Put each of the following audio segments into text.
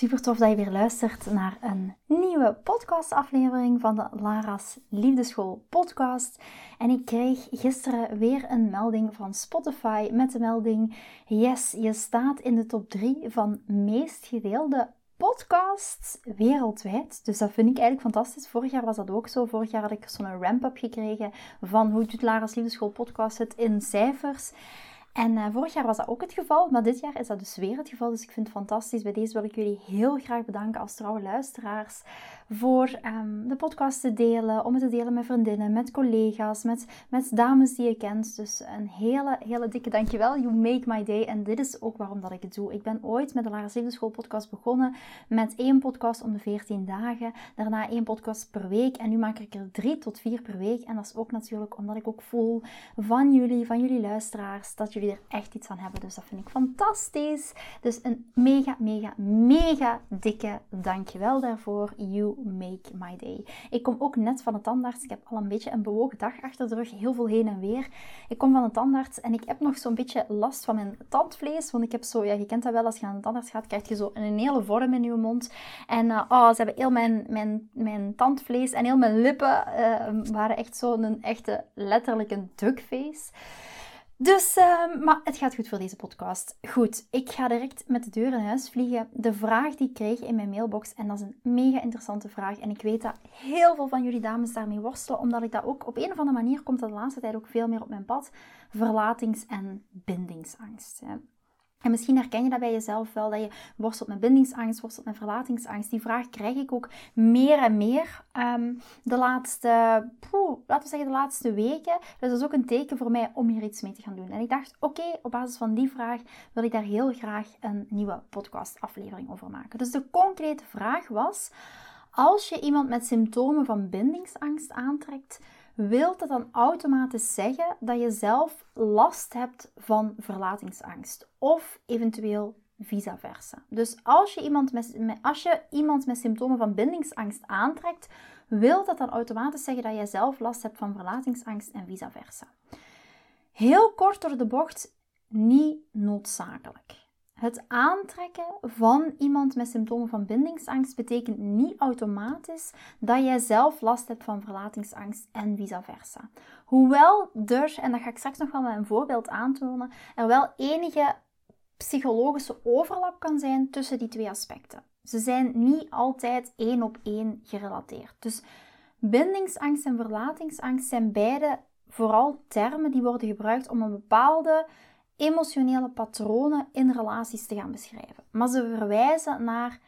Super tof dat je weer luistert naar een nieuwe podcastaflevering van de Lara's Liefdeschool podcast. En ik kreeg gisteren weer een melding van Spotify met de melding: Yes, je staat in de top 3 van meest gedeelde podcasts wereldwijd. Dus dat vind ik eigenlijk fantastisch. Vorig jaar was dat ook zo. Vorig jaar had ik zo'n ramp-up gekregen van hoe doet Lara's Liefdeschool podcast het in cijfers. En uh, vorig jaar was dat ook het geval, maar dit jaar is dat dus weer het geval. Dus ik vind het fantastisch. Bij deze wil ik jullie heel graag bedanken als trouwe luisteraars voor um, de podcast te delen, om het te delen met vriendinnen, met collega's, met, met dames die je kent. Dus een hele, hele dikke dankjewel. You make my day. En dit is ook waarom dat ik het doe. Ik ben ooit met de Lara School podcast begonnen met één podcast om de 14 dagen. Daarna één podcast per week. En nu maak ik er drie tot vier per week. En dat is ook natuurlijk omdat ik ook voel van jullie, van jullie luisteraars, dat jullie er echt iets aan hebben. Dus dat vind ik fantastisch. Dus een mega, mega, mega dikke dankjewel daarvoor. You make my day. Ik kom ook net van de tandarts. Ik heb al een beetje een bewogen dag achter de rug. Heel veel heen en weer. Ik kom van de tandarts en ik heb nog zo'n beetje last van mijn tandvlees. Want ik heb zo, ja, je kent dat wel, als je aan de tandarts gaat, krijg je zo een hele vorm in je mond. En uh, oh, ze hebben heel mijn, mijn, mijn tandvlees en heel mijn lippen uh, waren echt zo'n echte, letterlijk een duckface. Dus, uh, maar het gaat goed voor deze podcast. Goed, ik ga direct met de deur in huis vliegen. De vraag die ik kreeg in mijn mailbox, en dat is een mega interessante vraag. En ik weet dat heel veel van jullie dames daarmee worstelen, omdat ik dat ook op een of andere manier komt de laatste tijd ook veel meer op mijn pad. Verlatings- en bindingsangst. En misschien herken je dat bij jezelf wel, dat je worstelt met bindingsangst, worstelt met verlatingsangst. Die vraag krijg ik ook meer en meer um, de laatste, poeh, laten we zeggen de laatste weken. Dus dat is ook een teken voor mij om hier iets mee te gaan doen. En ik dacht, oké, op basis van die vraag wil ik daar heel graag een nieuwe podcastaflevering over maken. Dus de concrete vraag was, als je iemand met symptomen van bindingsangst aantrekt, wil dat dan automatisch zeggen dat je zelf last hebt van verlatingsangst of eventueel vice versa. Dus als je iemand met, als je iemand met symptomen van bindingsangst aantrekt, wil dat dan automatisch zeggen dat jij zelf last hebt van verlatingsangst en vice versa. Heel kort door de bocht, niet noodzakelijk. Het aantrekken van iemand met symptomen van bindingsangst betekent niet automatisch dat jij zelf last hebt van verlatingsangst en vice versa. Hoewel er, en dat ga ik straks nog wel met een voorbeeld aantonen, er wel enige psychologische overlap kan zijn tussen die twee aspecten. Ze zijn niet altijd één op één gerelateerd. Dus bindingsangst en verlatingsangst zijn beide vooral termen die worden gebruikt om een bepaalde emotionele patronen in relaties te gaan beschrijven. Maar ze verwijzen naar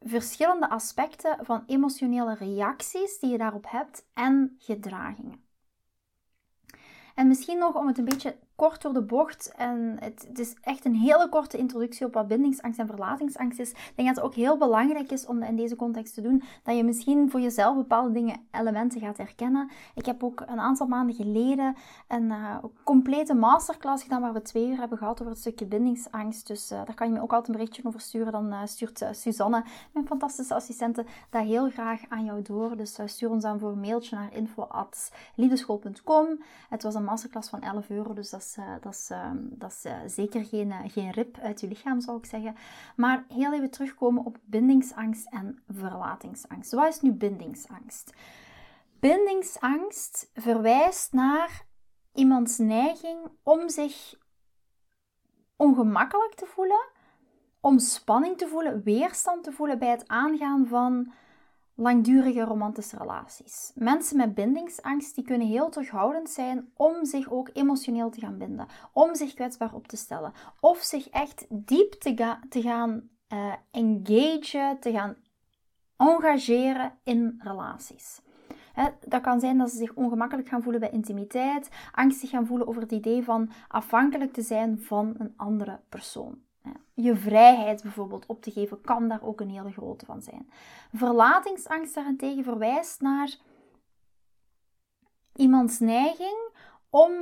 verschillende aspecten van emotionele reacties die je daarop hebt en gedragingen. En misschien nog om het een beetje kort door de bocht. En het, het, is echt een hele korte introductie op wat bindingsangst en verlatingsangst is. Ik denk dat het ook heel belangrijk is om in deze context te doen. Dat je misschien voor jezelf bepaalde dingen, elementen gaat herkennen. Ik heb ook een aantal maanden geleden een uh, complete masterclass gedaan waar we twee uur hebben gehad over het stukje bindingsangst. Dus uh, daar kan je me ook altijd een berichtje over sturen. Dan uh, stuurt Suzanne, mijn fantastische assistente, dat heel graag aan jou door. Dus stuur ons dan voor een mailtje naar info.liefdeschool.com. Het was een masterclass van 11 euro, dus dat uh, dat is, uh, dat uh, zeker geen, geen rip uit je lichaam, zou ik zeggen. Maar heel even terugkomen op bindingsangst en verlatingsangst. Wat is nu bindingsangst? Bindingsangst verwijst naar iemands neiging om zich ongemakkelijk te voelen, om spanning te voelen, weerstand te voelen bij het aangaan van langdurige romantische relaties. Mensen met bindingsangst die kunnen heel terughoudend zijn om zich ook emotioneel te gaan binden, om zich kwetsbaar op te stellen of zich echt diep te, te gaan uh, te gaan engageren in relaties. dat kan zijn dat ze zich ongemakkelijk gaan voelen bij intimiteit, angstig gaan voelen over het idee van afhankelijk te zijn van een andere persoon. Je vrijheid bijvoorbeeld op te geven kan daar ook een hele grote van zijn. Verlatingsangst daarentegen verwijst naar iemands neiging om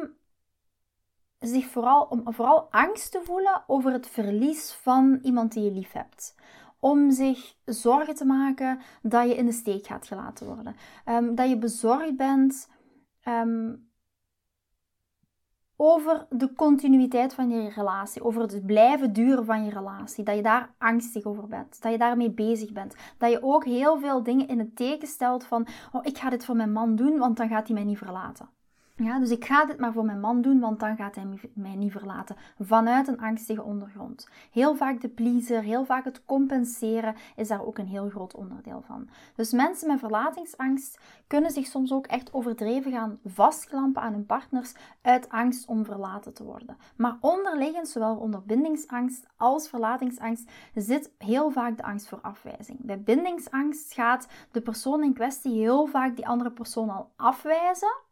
zich vooral, om vooral angst te voelen over het verlies van iemand die je lief hebt. Om zich zorgen te maken dat je in de steek gaat gelaten worden. Ehm, dat je bezorgd bent ehm, over de continuïteit van je relatie, over het blijven duren van je relatie, dat je daar angstig over bent, dat je daarmee bezig bent, dat je ook heel veel dingen in het teken stelt van, oh, ik ga dit voor mijn man doen, want dan gaat hij mij niet verlaten. Ja, dus ik ga dit maar voor mijn man doen, want dan gaat hij mij niet verlaten. Vanuit een angstige ondergrond. Heel vaak de pleaser, heel vaak het compenseren is daar ook een heel groot onderdeel van. Dus mensen met verlatingsangst kunnen zich soms ook echt overdreven gaan vastklampen aan hun partners uit angst om verlaten te worden. Maar onderliggend, zowel onder bindingsangst als verlatingsangst, zit heel vaak de angst voor afwijzing. Bij bindingsangst gaat de persoon in kwestie heel vaak die andere persoon al afwijzen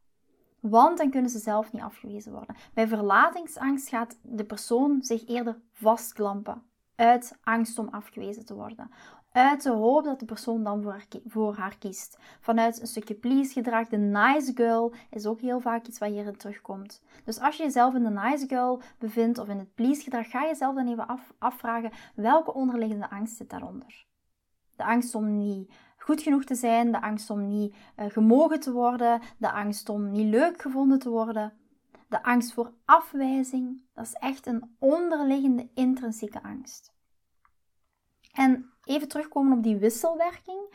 want dan kunnen ze zelf niet afgewezen worden. Bij verlatingsangst gaat de persoon zich eerder vastklampen uit angst om afgewezen te worden. Uit de hoop dat de persoon dan voor haar, voor haar kiest. Vanuit een stukje please gedrag. De nice girl is ook heel vaak iets wat hierin terugkomt. Dus als je jezelf in de nice girl bevindt of in het please gedrag, ga jezelf dan even af, afvragen welke onderliggende angst zit daaronder. De angst om niet goed genoeg te zijn, de angst om niet uh, gemogen te worden, de angst om niet leuk gevonden te worden, de angst voor afwijzing. Dat is echt een onderliggende intrinsieke angst. En even terugkomen op die wisselwerking.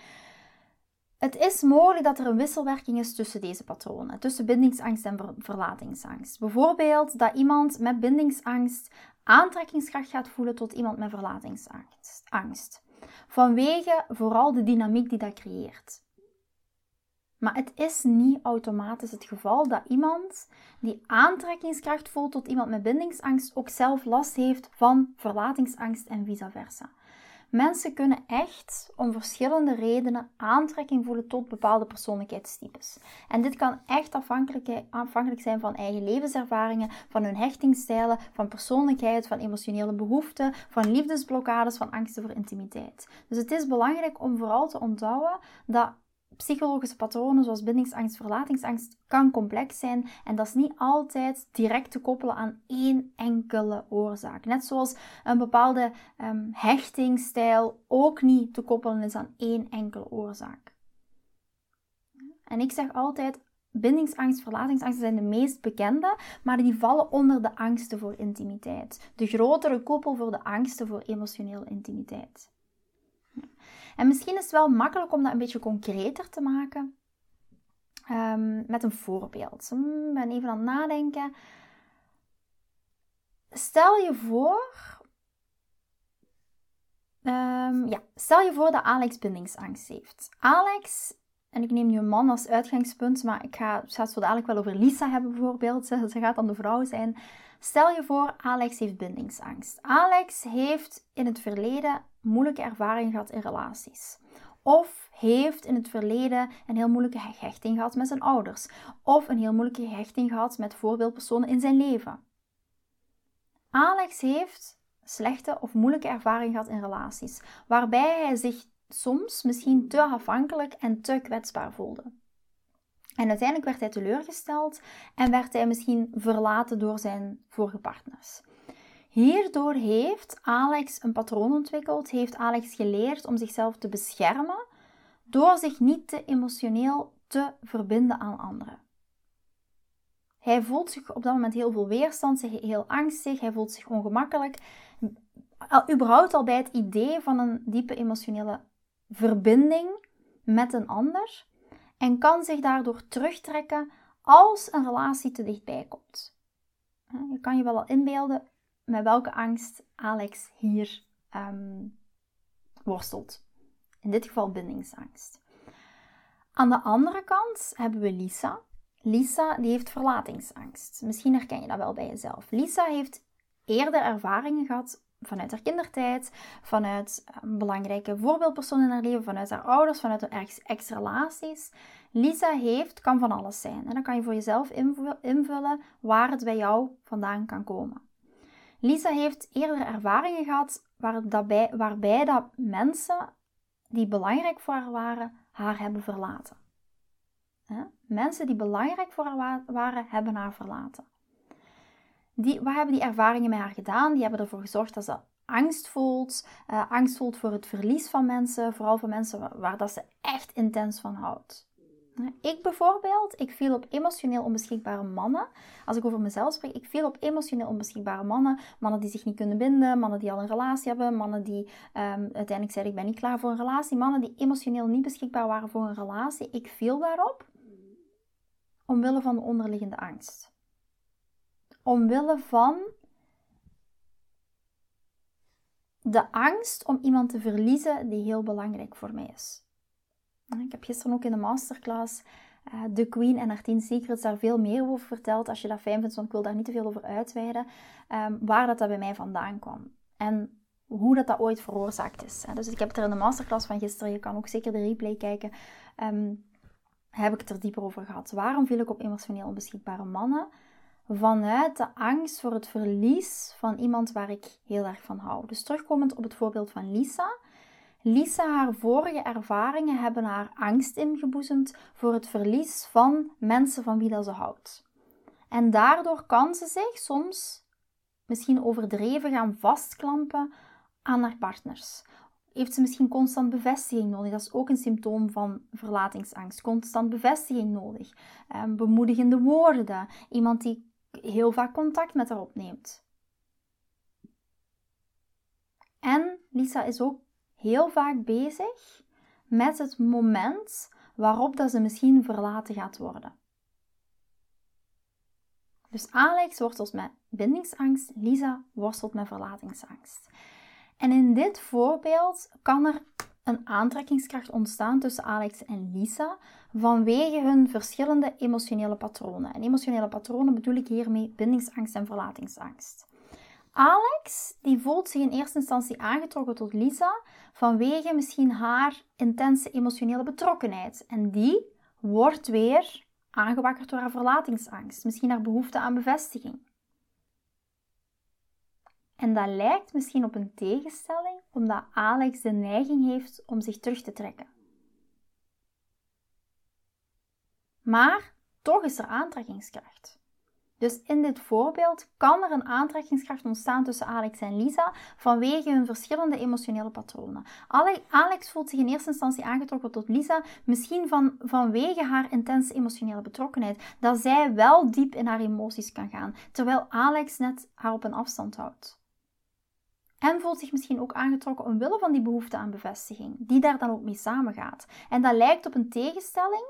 Het is mogelijk dat er een wisselwerking is tussen deze patronen, tussen bindingsangst en verlatingsangst. Bijvoorbeeld dat iemand met bindingsangst aantrekkingskracht gaat voelen tot iemand met verlatingsangst. Vanwege vooral de dynamiek die dat creëert. Maar het is niet automatisch het geval dat iemand die aantrekkingskracht voelt tot iemand met bindingsangst ook zelf last heeft van verlatingsangst en vice versa. Mensen kunnen echt om verschillende redenen aantrekking voelen tot bepaalde persoonlijkheidstypes. En dit kan echt afhankelijk, afhankelijk zijn van eigen levenservaringen, van hun hechtingsstijlen, van persoonlijkheid, van emotionele behoeften, van liefdesblokkades, van angsten voor intimiteit. Dus het is belangrijk om vooral te onthouden dat psychologische patronen zoals bindingsangst, verlatingsangst kan complex zijn en dat is niet altijd direct te koppelen aan één enkele oorzaak. Net zoals een bepaalde um, hechtingsstijl ook niet te koppelen is aan één enkele oorzaak. En ik zeg altijd, bindingsangst, verlatingsangst zijn de meest bekende, maar die vallen onder de angsten voor intimiteit. De grotere koppel voor de angsten voor emotionele intimiteit. En misschien is het wel makkelijk om dat een beetje concreter te maken um, met een voorbeeld. Ik ben even aan het nadenken. Stel je voor. Um, ja, stel je voor dat Alex bindingsangst heeft. Alex, en ik neem nu een man als uitgangspunt, maar ik ga, het zo dadelijk wel over Lisa hebben bijvoorbeeld. Ze gaat dan de vrouw zijn. Stel je voor, Alex heeft bindingsangst. Alex heeft in het verleden moeilijke ervaringen gehad in relaties. Of heeft in het verleden een heel moeilijke hechting gehad met zijn ouders. Of een heel moeilijke hechting gehad met voorbeeldpersonen in zijn leven. Alex heeft slechte of moeilijke ervaringen gehad in relaties, waarbij hij zich soms misschien te afhankelijk en te kwetsbaar voelde. En uiteindelijk werd hij teleurgesteld en werd hij misschien verlaten door zijn vorige partners. Hierdoor heeft Alex een patroon ontwikkeld, heeft Alex geleerd om zichzelf te beschermen door zich niet te emotioneel te verbinden aan anderen. Hij voelt zich op dat moment heel veel weerstand, heel angstig, hij voelt zich ongemakkelijk. Überhaupt al bij het idee van een diepe emotionele verbinding met een ander en kan zich daardoor terugtrekken als een relatie te dichtbij komt. Je kan je wel al inbeelden met welke angst Alex hier um, worstelt. In dit geval bindingsangst. Aan de andere kant hebben we Lisa. Lisa die heeft verlatingsangst. Misschien herken je dat wel bij jezelf. Lisa heeft eerder ervaringen gehad vanuit haar kindertijd, vanuit een belangrijke voorbeeldpersoon in haar leven, vanuit haar ouders, vanuit haar ex-relaties. Lisa heeft, kan van alles zijn. En dan kan je voor jezelf invullen waar het bij jou vandaan kan komen. Lisa heeft eerder ervaringen gehad waarbij, waarbij dat mensen die belangrijk voor haar waren, haar hebben verlaten. Mensen die belangrijk voor haar waren, hebben haar verlaten. Die, wat hebben die ervaringen met haar gedaan? Die hebben ervoor gezorgd dat ze angst voelt. Uh, angst voelt voor het verlies van mensen. Vooral van mensen waar, waar dat ze echt intens van houdt. Ik bijvoorbeeld, ik viel op emotioneel onbeschikbare mannen. Als ik over mezelf spreek, ik viel op emotioneel onbeschikbare mannen. Mannen die zich niet kunnen binden, mannen die al een relatie hebben, mannen die um, uiteindelijk zeiden ik ben niet klaar voor een relatie. Mannen die emotioneel niet beschikbaar waren voor een relatie. Ik viel daarop omwille van de onderliggende angst. Omwille van de angst om iemand te verliezen die heel belangrijk voor mij is. Ik heb gisteren ook in de masterclass uh, The Queen en haar 10 Secrets daar veel meer over verteld. Als je dat fijn vindt, want ik wil daar niet te veel over uitweiden. Um, waar dat, dat bij mij vandaan kwam. En hoe dat, dat ooit veroorzaakt is. Dus ik heb het er in de masterclass van gisteren, je kan ook zeker de replay kijken, um, heb ik het er dieper over gehad. Waarom viel ik op emotioneel onbeschikbare mannen? Vanuit de angst voor het verlies van iemand waar ik heel erg van hou. Dus terugkomend op het voorbeeld van Lisa. Lisa, haar vorige ervaringen hebben haar angst ingeboezemd voor het verlies van mensen van wie dat ze houdt. En daardoor kan ze zich soms misschien overdreven gaan vastklampen aan haar partners. Heeft ze misschien constant bevestiging nodig? Dat is ook een symptoom van verlatingsangst. Constant bevestiging nodig. Um, bemoedigende woorden. Iemand die heel vaak contact met haar opneemt. En Lisa is ook heel vaak bezig met het moment waarop dat ze misschien verlaten gaat worden. Dus Alex worstelt met bindingsangst, Lisa worstelt met verlatingsangst. En in dit voorbeeld kan er een aantrekkingskracht ontstaan tussen Alex en Lisa vanwege hun verschillende emotionele patronen. En emotionele patronen bedoel ik hiermee bindingsangst en verlatingsangst. Alex die voelt zich in eerste instantie aangetrokken tot Lisa vanwege misschien haar intense emotionele betrokkenheid. En die wordt weer aangewakkerd door haar verlatingsangst, misschien haar behoefte aan bevestiging. En dat lijkt misschien op een tegenstelling, omdat Alex de neiging heeft om zich terug te trekken. Maar toch is er aantrekkingskracht. Dus in dit voorbeeld kan er een aantrekkingskracht ontstaan tussen Alex en Lisa vanwege hun verschillende emotionele patronen. Alex voelt zich in eerste instantie aangetrokken tot Lisa, misschien van, vanwege haar intense emotionele betrokkenheid, dat zij wel diep in haar emoties kan gaan, terwijl Alex net haar op een afstand houdt. En voelt zich misschien ook aangetrokken omwille van die behoefte aan bevestiging, die daar dan ook mee samengaat. En dat lijkt op een tegenstelling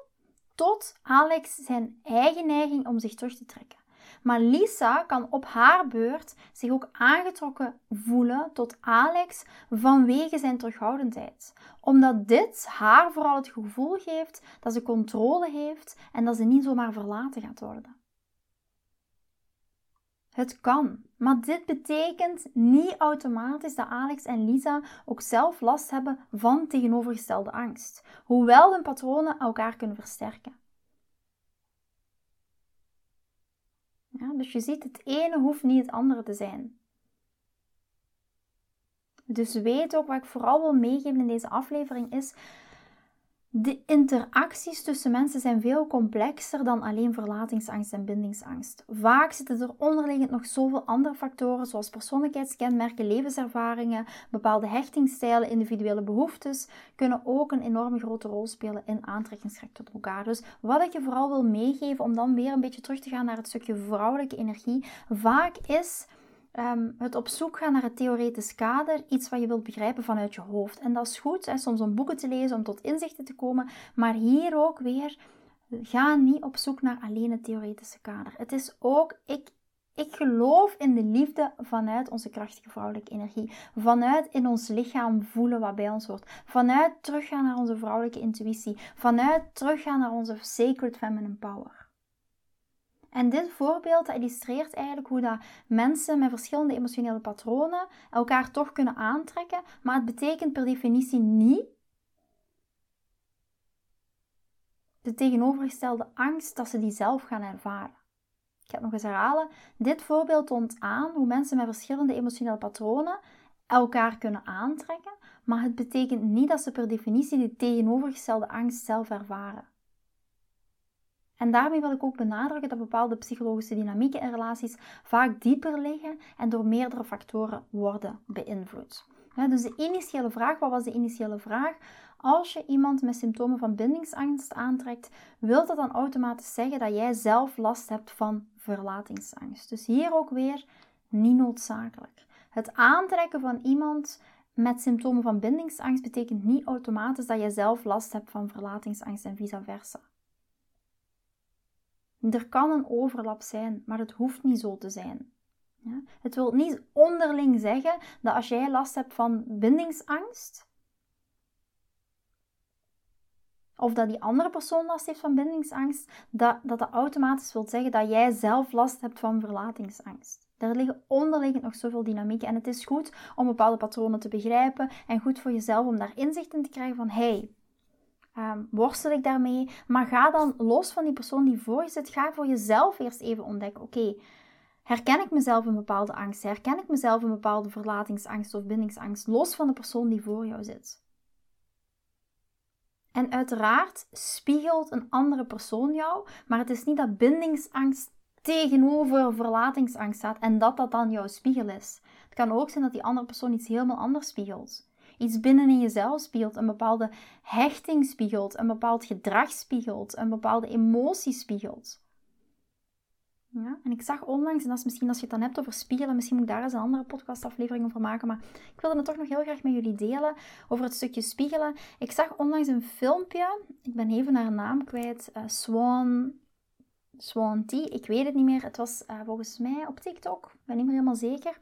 tot Alex zijn eigen neiging om zich terug te trekken. Maar Lisa kan op haar beurt zich ook aangetrokken voelen tot Alex vanwege zijn terughoudendheid. Omdat dit haar vooral het gevoel geeft dat ze controle heeft en dat ze niet zomaar verlaten gaat worden. Het kan, maar dit betekent niet automatisch dat Alex en Lisa ook zelf last hebben van tegenovergestelde angst, hoewel hun patronen elkaar kunnen versterken. Ja, dus je ziet, het ene hoeft niet het andere te zijn. Dus weet ook wat ik vooral wil meegeven in deze aflevering is de interacties tussen mensen zijn veel complexer dan alleen verlatingsangst en bindingsangst. Vaak zitten er onderliggend nog zoveel andere factoren, zoals persoonlijkheidskenmerken, levenservaringen, bepaalde hechtingsstijlen, individuele behoeftes, kunnen ook een enorme grote rol spelen in aantrekkingskracht tot elkaar. Dus wat ik je vooral wil meegeven, om dan weer een beetje terug te gaan naar het stukje vrouwelijke energie, vaak is um, het op zoek gaan naar het theoretisch kader, iets wat je wilt begrijpen vanuit je hoofd. En dat is goed, soms om boeken te lezen, om tot inzichten te komen, maar hier ook weer, ga niet op zoek naar alleen het theoretische kader. Het is ook, ik, ik geloof in de liefde vanuit onze krachtige vrouwelijke energie. Vanuit in ons lichaam voelen wat bij ons hoort. Vanuit teruggaan naar onze vrouwelijke intuïtie. Vanuit teruggaan naar onze sacred feminine power. En dit voorbeeld illustreert eigenlijk hoe dat mensen met verschillende emotionele patronen elkaar toch kunnen aantrekken, maar het betekent per definitie niet de tegenovergestelde angst dat ze die zelf gaan ervaren. Ik ga het nog eens herhalen. Dit voorbeeld toont aan hoe mensen met verschillende emotionele patronen elkaar kunnen aantrekken, maar het betekent niet dat ze per definitie de tegenovergestelde angst zelf ervaren. En daarmee wil ik ook benadrukken dat bepaalde psychologische dynamieken in relaties vaak dieper liggen en door meerdere factoren worden beïnvloed. dus de initiële vraag, wat was de initiële vraag? Als je iemand met symptomen van bindingsangst aantrekt, wil dat dan automatisch zeggen dat jij zelf last hebt van verlatingsangst. Dus hier ook weer niet noodzakelijk. Het aantrekken van iemand met symptomen van bindingsangst betekent niet automatisch dat je zelf last hebt van verlatingsangst en vice versa. Er kan een overlap zijn, maar het hoeft niet zo te zijn. Ja? Het wil niet onderling zeggen dat als jij last hebt van bindingsangst, of dat die andere persoon last heeft van bindingsangst, dat dat, automatisch wil zeggen dat jij zelf last hebt van verlatingsangst. Er liggen onderliggend nog zoveel dynamieken en het is goed om bepaalde patronen te begrijpen en goed voor jezelf om daar inzicht in te krijgen van hey, um, worstel ik daarmee? Maar ga dan los van die persoon die voor je zit, ga voor jezelf eerst even ontdekken, oké, herken ik mezelf een bepaalde angst? Herken ik mezelf een bepaalde verlatingsangst of bindingsangst los van de persoon die voor jou zit? En uiteraard spiegelt een andere persoon jou, maar het is niet dat bindingsangst tegenover verlatingsangst staat en dat dat dan jouw spiegel is. Het kan ook zijn dat die andere persoon iets helemaal anders spiegelt. Iets binnen in jezelf spiegelt, een bepaalde hechting spiegelt, een bepaald gedrag spiegelt, een bepaalde emotie spiegelt. Ja, en ik zag onlangs, en dat is misschien als je het dan hebt over spiegelen, misschien moet ik daar eens een andere podcastaflevering over maken, maar ik wilde het toch nog heel graag met jullie delen over het stukje spiegelen. Ik zag onlangs een filmpje, ik ben even haar naam kwijt, uh, Swan, Swan T, ik weet het niet meer, het was uh, volgens mij op TikTok, ik ben niet meer helemaal zeker.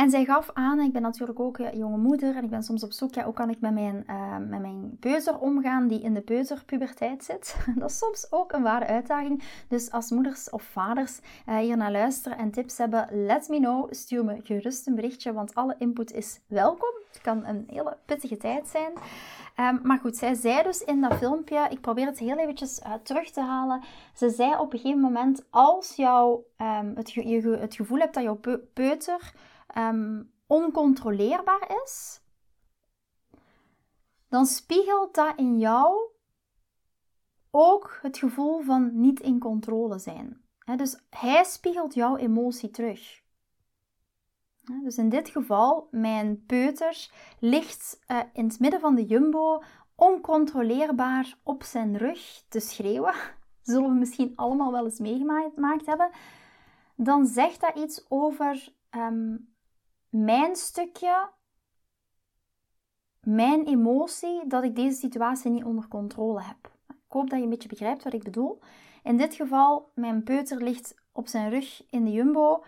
En zij gaf aan, ik ben natuurlijk ook een jonge moeder en ik ben soms op zoek, ja, hoe kan ik met mijn, uh, met mijn peuzer omgaan die in de peuzerpuberteit zit. Dat is soms ook een ware uitdaging. Dus als moeders of vaders uh, hier naar luisteren en tips hebben, let me know. Stuur me gerust een berichtje, want alle input is welkom. Het kan een hele pittige tijd zijn. Um, maar goed, zij zei dus in dat filmpje, ik probeer het heel eventjes uh, terug te halen. Ze zei op een gegeven moment, als jou, um, het, je, het gevoel hebt dat jouw peuter um, oncontroleerbaar is, dan spiegelt dat in jou ook het gevoel van niet in controle zijn. dus hij spiegelt jouw emotie terug. dus in dit geval, mijn peuter ligt uh, in het midden van de jumbo oncontroleerbaar op zijn rug te schreeuwen. Zullen we misschien allemaal wel eens meegemaakt hebben. Dan zegt dat iets over um, mijn stukje, mijn emotie, dat ik deze situatie niet onder controle heb. Ik hoop dat je een beetje begrijpt wat ik bedoel. In dit geval, mijn peuter ligt op zijn rug in de jumbo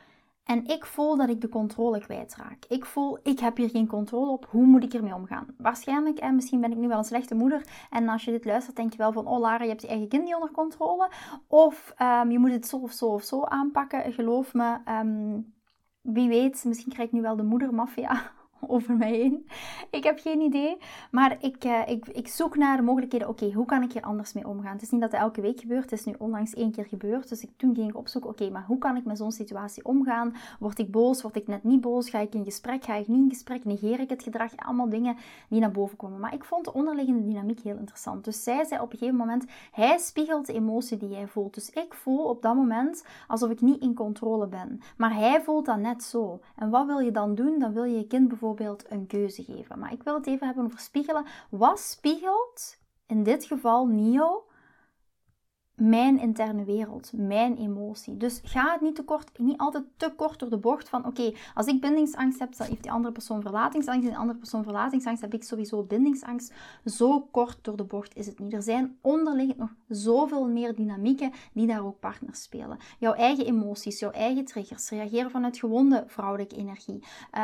en ik voel dat ik de controle kwijtraak. Ik voel, ik heb hier geen controle op. Hoe moet ik ermee omgaan? Waarschijnlijk, en misschien ben ik nu wel een slechte moeder. En als je dit luistert, denk je wel van, oh Lara, je hebt je eigen kind niet onder controle. Of um, je moet het zo of zo of zo aanpakken. Geloof me, um, wie weet, misschien krijg ik nu wel de moedermafia over mij heen. Ik heb geen idee. Maar ik, uh, ik, ik zoek naar de mogelijkheden. Oké, hoe kan ik hier anders mee omgaan? Het is niet dat het elke week gebeurt. Het is nu onlangs één keer gebeurd. Dus ik, toen ging ik opzoeken. Oké, maar hoe kan ik met zo'n situatie omgaan? Word ik boos? Word ik net niet boos? Ga ik in gesprek? Ga ik niet in gesprek? Negeer ik het gedrag? Allemaal dingen die naar boven komen. Maar ik vond de onderliggende dynamiek heel interessant. Dus zij zei op een gegeven moment: Hij spiegelt de emotie die jij voelt. Dus ik voel op dat moment alsof ik niet in controle ben. Maar hij voelt dat net zo. En wat wil je dan doen? Dan wil je je kind bijvoorbeeld een keuze geven. Maar ik wil het even hebben over spiegelen. Wat spiegelt in dit geval Nio mijn interne wereld, mijn emotie. Dus ga het niet te kort, niet altijd te kort door de bocht van oké, als ik bindingsangst heb, dan heeft die andere persoon verlatingsangst en die andere persoon verlatingsangst, heb ik sowieso bindingsangst. Zo kort door de bocht is het niet. Er zijn onderliggend nog zoveel meer dynamieken die daar ook partners spelen. Jouw eigen emoties, jouw eigen triggers, reageren vanuit gewonde vrouwelijke energie,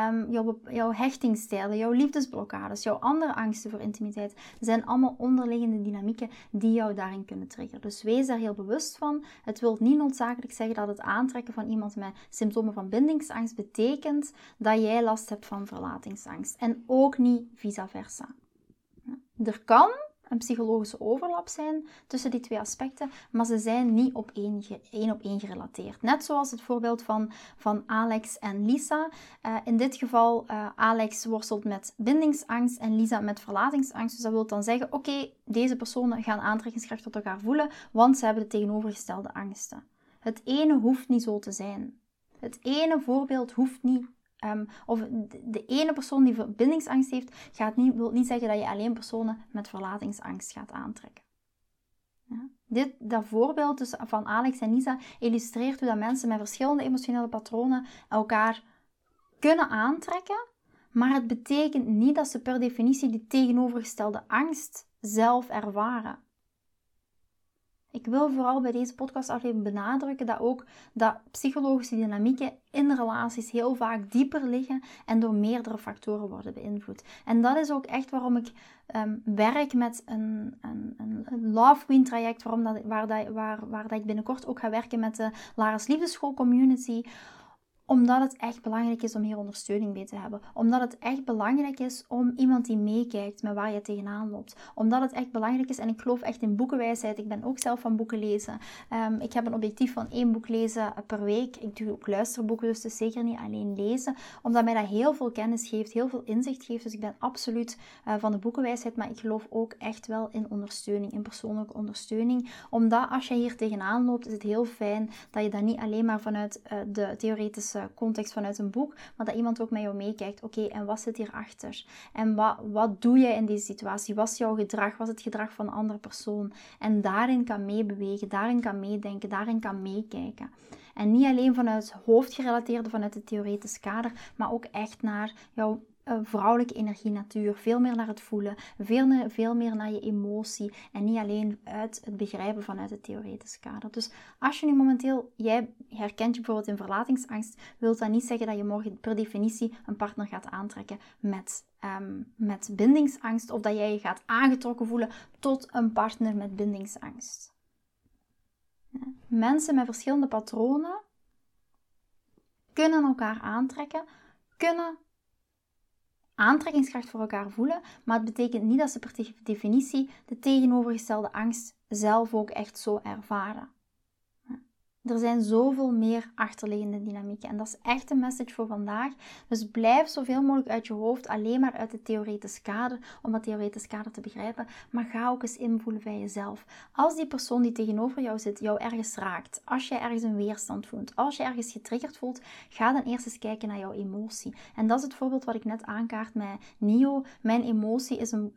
um, jouw, jouw hechtingsstijlen, jouw liefdesblokkades, jouw andere angsten voor intimiteit, zijn allemaal onderliggende dynamieken die jou daarin kunnen triggeren. Dus wees daar heel bewust van. Het wil niet noodzakelijk zeggen dat het aantrekken van iemand met symptomen van bindingsangst betekent dat jij last hebt van verlatingsangst. En ook niet vice versa. Er kan een psychologische overlap zijn tussen die twee aspecten, maar ze zijn niet op één, één op één gerelateerd. Net zoals het voorbeeld van, van Alex en Lisa. Uh, in dit geval, uh, Alex worstelt met bindingsangst en Lisa met verlatingsangst. Dus dat wil dan zeggen, oké, deze personen gaan aantrekkingskracht tot elkaar voelen, want ze hebben de tegenovergestelde angsten. Het ene hoeft niet zo te zijn. Het ene voorbeeld hoeft niet Um, of de, ene persoon die verbindingsangst heeft, gaat niet, wil niet zeggen dat je alleen personen met verlatingsangst gaat aantrekken. Ja. Dit, dat voorbeeld dus van Alex en Lisa illustreert hoe dat mensen met verschillende emotionele patronen elkaar kunnen aantrekken, maar het betekent niet dat ze per definitie die tegenovergestelde angst zelf ervaren. Ik wil vooral bij deze podcast even benadrukken dat ook dat psychologische dynamieken in relaties heel vaak dieper liggen en door meerdere factoren worden beïnvloed. En dat is ook echt waarom ik ehm, werk met een, een, een, Love Queen traject, waarom dat, waar, dat, waar, waar dat ik binnenkort ook ga werken met de Lara's Liefdeschool Community omdat het echt belangrijk is om hier ondersteuning bij te hebben. Omdat het echt belangrijk is om iemand die meekijkt met waar je tegenaan loopt. Omdat het echt belangrijk is, en ik geloof echt in boekenwijsheid. Ik ben ook zelf van boeken lezen. Ehm, ik heb een objectief van één boek lezen per week. Ik doe ook luisterboeken, dus het zeker niet alleen lezen. Omdat mij dat heel veel kennis geeft, heel veel inzicht geeft. Dus ik ben absoluut uh, van de boekenwijsheid. Maar ik geloof ook echt wel in ondersteuning, in persoonlijke ondersteuning. Omdat als je hier tegenaan loopt, is het heel fijn dat je dat niet alleen maar vanuit uh, de theoretische context vanuit een boek, maar dat iemand ook met jou meekijkt. Oké, en wat zit hierachter? En wat, wat doe je in deze situatie? Wat is jouw gedrag? Wat is het gedrag van een andere persoon? En daarin kan meebewegen, daarin kan meedenken, daarin kan meekijken. En niet alleen vanuit hoofdgerelateerde, vanuit het theoretisch kader, maar ook echt naar jouw vrouwelijke energie natuur. Veel meer naar het voelen, veel meer, veel meer naar je emotie en niet alleen uit het begrijpen vanuit het theoretische kader. Dus als je nu momenteel, jij herkent je bijvoorbeeld in verlatingsangst, wil dat niet zeggen dat je morgen per definitie een partner gaat aantrekken met, um, met bindingsangst of dat jij je gaat aangetrokken voelen tot een partner met bindingsangst. Mensen met verschillende patronen kunnen elkaar aantrekken, kunnen aantrekkingskracht voor elkaar voelen, maar het betekent niet dat ze per definitie de tegenovergestelde angst zelf ook echt zo ervaren. Er zijn zoveel meer achterliggende dynamieken. En dat is echt een message voor vandaag. Dus blijf zoveel mogelijk uit je hoofd, alleen maar uit het theoretisch kader, om dat theoretisch kader te begrijpen. Maar ga ook eens invoelen bij jezelf. Als die persoon die tegenover jou zit, jou ergens raakt, als je ergens een weerstand voelt, als je ergens getriggerd voelt, ga dan eerst eens kijken naar jouw emotie. En dat is het voorbeeld wat ik net aankaart met Nio. Mijn emotie is een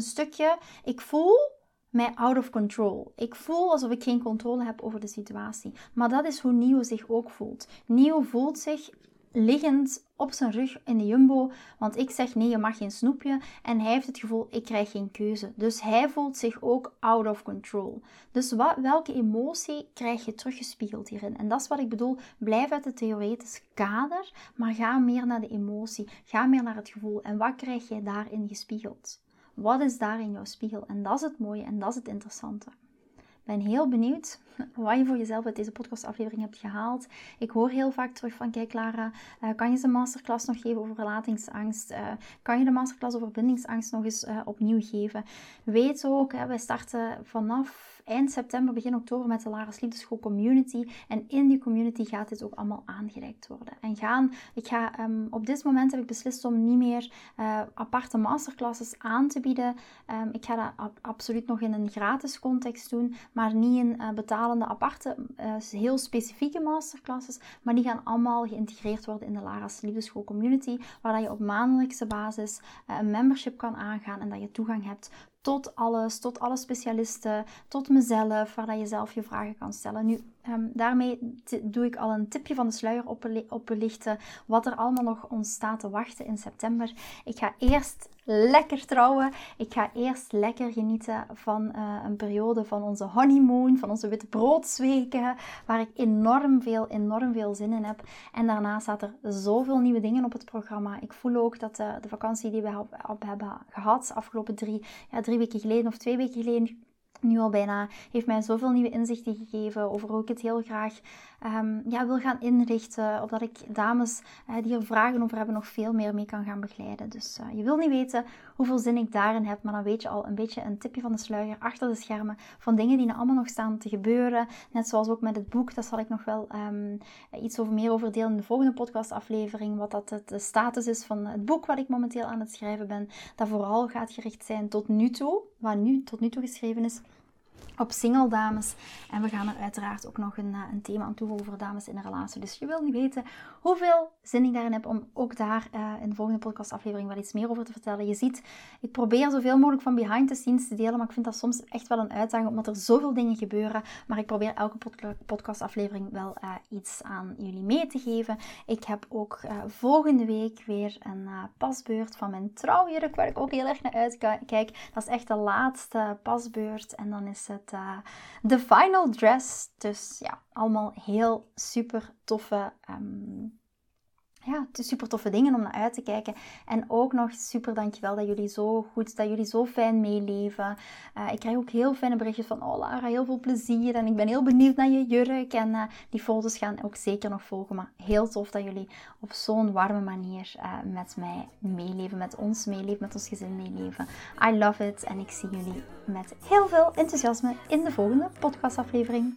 stukje, ik voel mij out of control. Ik voel alsof ik geen controle heb over de situatie. Maar dat is hoe Nio zich ook voelt. Nio voelt zich liggend op zijn rug in de jumbo, want ik zeg nee, je mag geen snoepje. En hij heeft het gevoel, ik krijg geen keuze. Dus hij voelt zich ook out of control. Dus wat, welke emotie krijg je teruggespiegeld hierin? En dat is wat ik bedoel, blijf uit het theoretisch kader, maar ga meer naar de emotie. Ga meer naar het gevoel. En wat krijg jij daarin gespiegeld? Wat is daar in jouw spiegel? En dat is het mooie en dat is het interessante. Ik ben heel benieuwd wat je voor jezelf uit deze podcastaflevering hebt gehaald. Ik hoor heel vaak terug van, kijk Lara, uh, kan je ze masterclass nog geven over relatingsangst? Uh, kan je de masterclass over bindingsangst nog eens uh, opnieuw geven? Weet ook, wij starten vanaf eind september, begin oktober met de Lara's Liefdeschool Community. En in die community gaat dit ook allemaal aangereikt worden. En gaan, ik ga, um, op dit moment heb ik beslist om niet meer uh, aparte masterclasses aan te bieden. Um, ik ga dat absoluut nog in een gratis context doen, maar niet in uh, betalende aparte, uh, heel specifieke masterclasses. Maar die gaan allemaal geïntegreerd worden in de Lara's Liefdeschool Community, waar dat je op maandelijkse basis een membership kan aangaan en dat je toegang hebt tot alles, tot alle specialisten, tot mezelf, waar je zelf je vragen kan stellen. Nu, um, daarmee doe ik al een tipje van de sluier oplichten, wat er allemaal nog ons staat te wachten in september. Ik ga eerst lekker trouwen. Ik ga eerst lekker genieten van uh, een periode van onze honeymoon, van onze witte broodsweken, waar ik enorm veel, enorm veel zin in heb. En daarna staat er zoveel nieuwe dingen op het programma. Ik voel ook dat de, vakantie die we op hebben gehad, afgelopen drie, ja, drie weken geleden of twee weken geleden, nu al bijna, heeft mij zoveel nieuwe inzichten gegeven over hoe ik het heel graag um, ja, wil gaan inrichten. Of dat ik dames uh, die er vragen over hebben nog veel meer mee kan gaan begeleiden. Dus uh, je wil niet weten hoeveel zin ik daarin heb, maar dan weet je al een beetje een tipje van de sluier achter de schermen van dingen die er allemaal nog staan te gebeuren. Net zoals ook met het boek, daar zal ik nog wel um, iets over meer over delen in de volgende podcastaflevering. Wat dat de status is van het boek wat ik momenteel aan het schrijven ben. Dat vooral gaat gericht zijn tot nu toe, wat nu tot nu toe geschreven is op single dames. En we gaan er uiteraard ook nog een, eh, een thema aan toe over dames in een relatie. Dus je wil niet weten hoeveel zin ik daarin heb om ook daar uh, in de volgende podcastaflevering wat iets meer over te vertellen. Je ziet, ik probeer zoveel mogelijk van behind the scenes te delen, maar ik vind dat soms echt wel een uitdaging omdat er zoveel dingen gebeuren. Maar ik probeer elke podcastaflevering wel uh, iets aan jullie mee te geven. Ik heb ook volgende week weer een pasbeurt van mijn trouwjurk, waar ik ook heel erg naar uitkijk. Dat is echt de laatste pasbeurt en dan is het de final dress. Dus ja, allemaal heel super toffe um, ja, super toffe dingen om naar uit te kijken. En ook nog super dankjewel dat jullie zo goed, dat jullie zo fijn meeleven. Uh, ik krijg ook heel fijne berichtjes van, oh Lara, heel veel plezier. En ik ben heel benieuwd naar je jurk. En uh, die foto's gaan ook zeker nog volgen. Maar heel tof dat jullie op zo'n warme manier uh, met mij meeleven, met ons meeleven, met ons gezin meeleven. I love it. En ik zie jullie met heel veel enthousiasme in de volgende podcastaflevering.